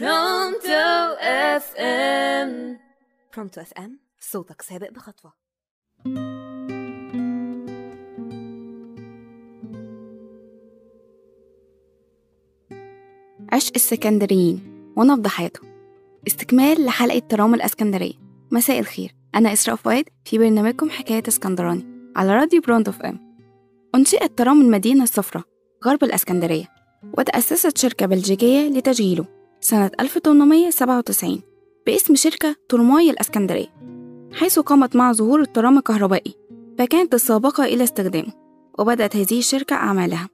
برونتو اف ام برونتو اف ام صوتك سابق بخطوة. عشق السكندريين ونبض حياتهم. استكمال لحلقة ترام الأسكندرية. مساء الخير. أنا إسراء فؤاد في برنامجكم حكاية اسكندراني على راديو برونتو اف ام أنشئت ترام المدينة الصفراء غرب الأسكندرية وتأسست شركة بلجيكية لتشغيله سنة 1897 باسم شركة ترماي الأسكندرية حيث قامت مع ظهور الترام الكهربائي فكانت السابقة إلى استخدامه وبدأت هذه الشركة أعمالها.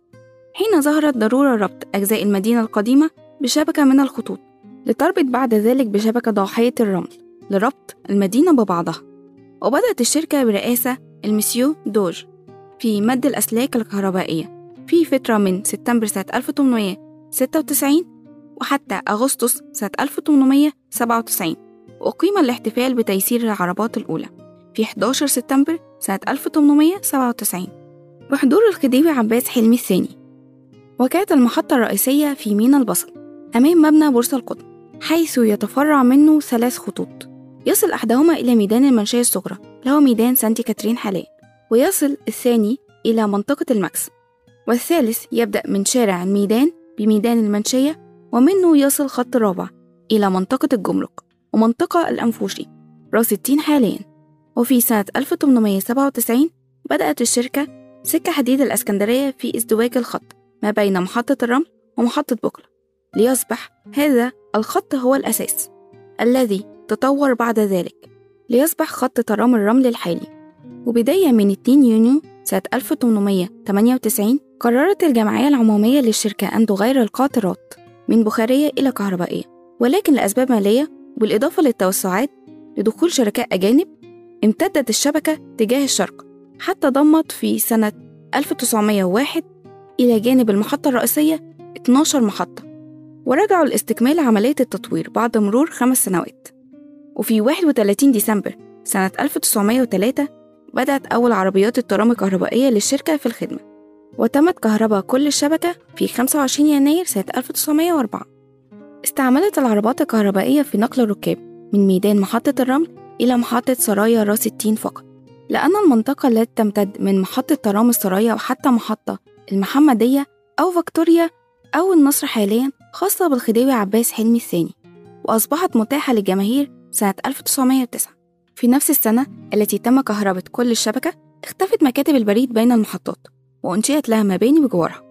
حين ظهرت ضرورة ربط أجزاء المدينة القديمة بشبكة من الخطوط لتربط بعد ذلك بشبكة ضاحية الرمل لربط المدينة ببعضها. وبدأت الشركة برئاسة المسيو دوج في مد الأسلاك الكهربائية في فترة من سبتمبر سنة 1896 وحتى أغسطس سنة 1897 وأقيم الاحتفال بتيسير العربات الأولى في 11 سبتمبر سنة 1897 بحضور الخديوي عباس حلمي الثاني. وكانت المحطة الرئيسية في مينا البصل أمام مبنى بورصة القطن حيث يتفرع منه ثلاث خطوط. يصل أحدهما إلى ميدان المنشية الصغرى اللي ميدان سانتي كاترين حاليا ويصل الثاني إلى منطقة المكس. والثالث يبدأ من شارع الميدان بميدان المنشية ومنه يصل خط رابع إلى منطقة الجمرك ومنطقة الأنفوشي رأس التين حاليا. وفي سنة 1897 بدأت الشركة سكة حديد الأسكندرية في ازدواج الخط ما بين محطة الرمل ومحطة بوكلة ليصبح هذا الخط هو الأساس الذي تطور بعد ذلك. ليصبح خط ترام الرمل الحالي. وبداية من 2 يونيو سنة 1898 قررت الجمعية العمومية للشركة أن تغير القاطرات. من بخارية إلى كهربائية. ولكن لأسباب مالية بالإضافة للتوسعات لدخول شركاء أجانب امتدت الشبكة تجاه الشرق حتى ضمت في سنة 1901 إلى جانب المحطة الرئيسية 12 محطة. ورجعوا لاستكمال عملية التطوير بعد مرور خمس سنوات. وفي 31 ديسمبر سنة 1903 بدأت أول عربيات الترام الكهربائية للشركة في الخدمة. وتمت كهرباء كل الشبكة في 25 يناير سنة 1904 استعملت العربات الكهربائية في نقل الركاب من ميدان محطة الرمل إلى محطة سرايا راس التين فقط. لأن المنطقة التي تمتد من محطة ترام السرايا وحتى محطة المحمدية أو فيكتوريا أو النصر حاليا خاصة بالخديوي عباس حلمي الثاني وأصبحت متاحة للجماهير سنة 1909 في نفس السنة التي تم كهرباء كل الشبكة اختفت مكاتب البريد بين المحطات. وأنشئت لها مباني بجوارها.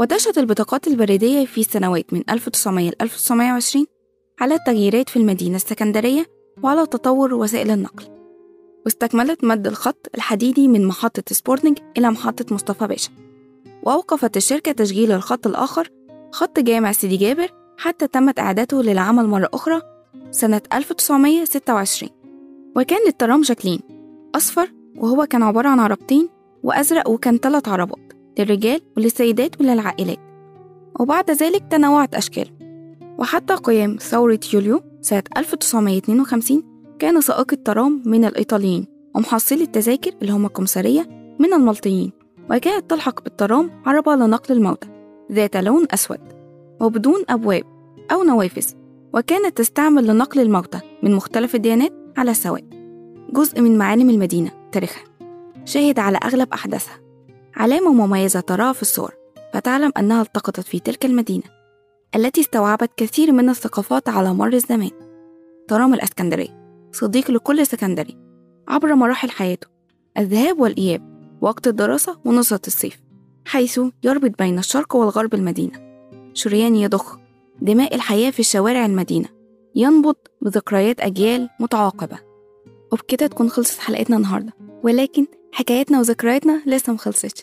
ودشت البطاقات البريدية في السنوات من 1900 ل 1920 على التغييرات في المدينة السكندرية وعلى تطور وسائل النقل. واستكملت مد الخط الحديدي من محطة سبورتنج إلى محطة مصطفى باشا. وأوقفت الشركة تشغيل الخط الآخر خط جامع سيدي جابر حتى تمت إعادته للعمل مرة أخرى سنة 1926 وكان للترام شكلين أصفر وهو كان عبارة عن عربتين وأزرق وكان ثلاث عربات للرجال وللسيدات وللعائلات. وبعد ذلك تنوعت أشكاله وحتى قيام ثورة يوليو سنة 1952 كان سائق الترام من الإيطاليين ومحصلي التذاكر اللي هم الكمسارية من الملطيين وكانت تلحق بالترام عربة لنقل الموتى ذات لون أسود وبدون أبواب أو نوافذ. وكانت تستعمل لنقل الموتى من مختلف الديانات على السواء جزء من معالم المدينة تاريخها. شاهد على أغلب أحداثها. علامة مميزة تراها في الصور فتعلم أنها التقطت في تلك المدينة التي استوعبت كثير من الثقافات على مر الزمان. ترام الأسكندرية صديق لكل اسكندري عبر مراحل حياته الذهاب والإياب وقت الدراسة ونصرة الصيف حيث يربط بين الشرق والغرب المدينة. شريان يضخ دماء الحياة في شوارع المدينة ينبض بذكريات أجيال متعاقبة. وبكده تكون خلصت حلقتنا النهاردة ولكن حكاياتنا وذكرياتنا لسه مخلصتش.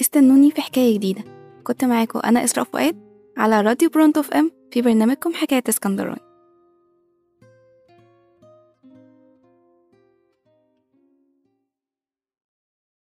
استنوني في حكاية جديدة. كنت معاكم أنا إسراء فؤاد على راديو برونتو إف إم في برنامجكم حكاية إسكندراني.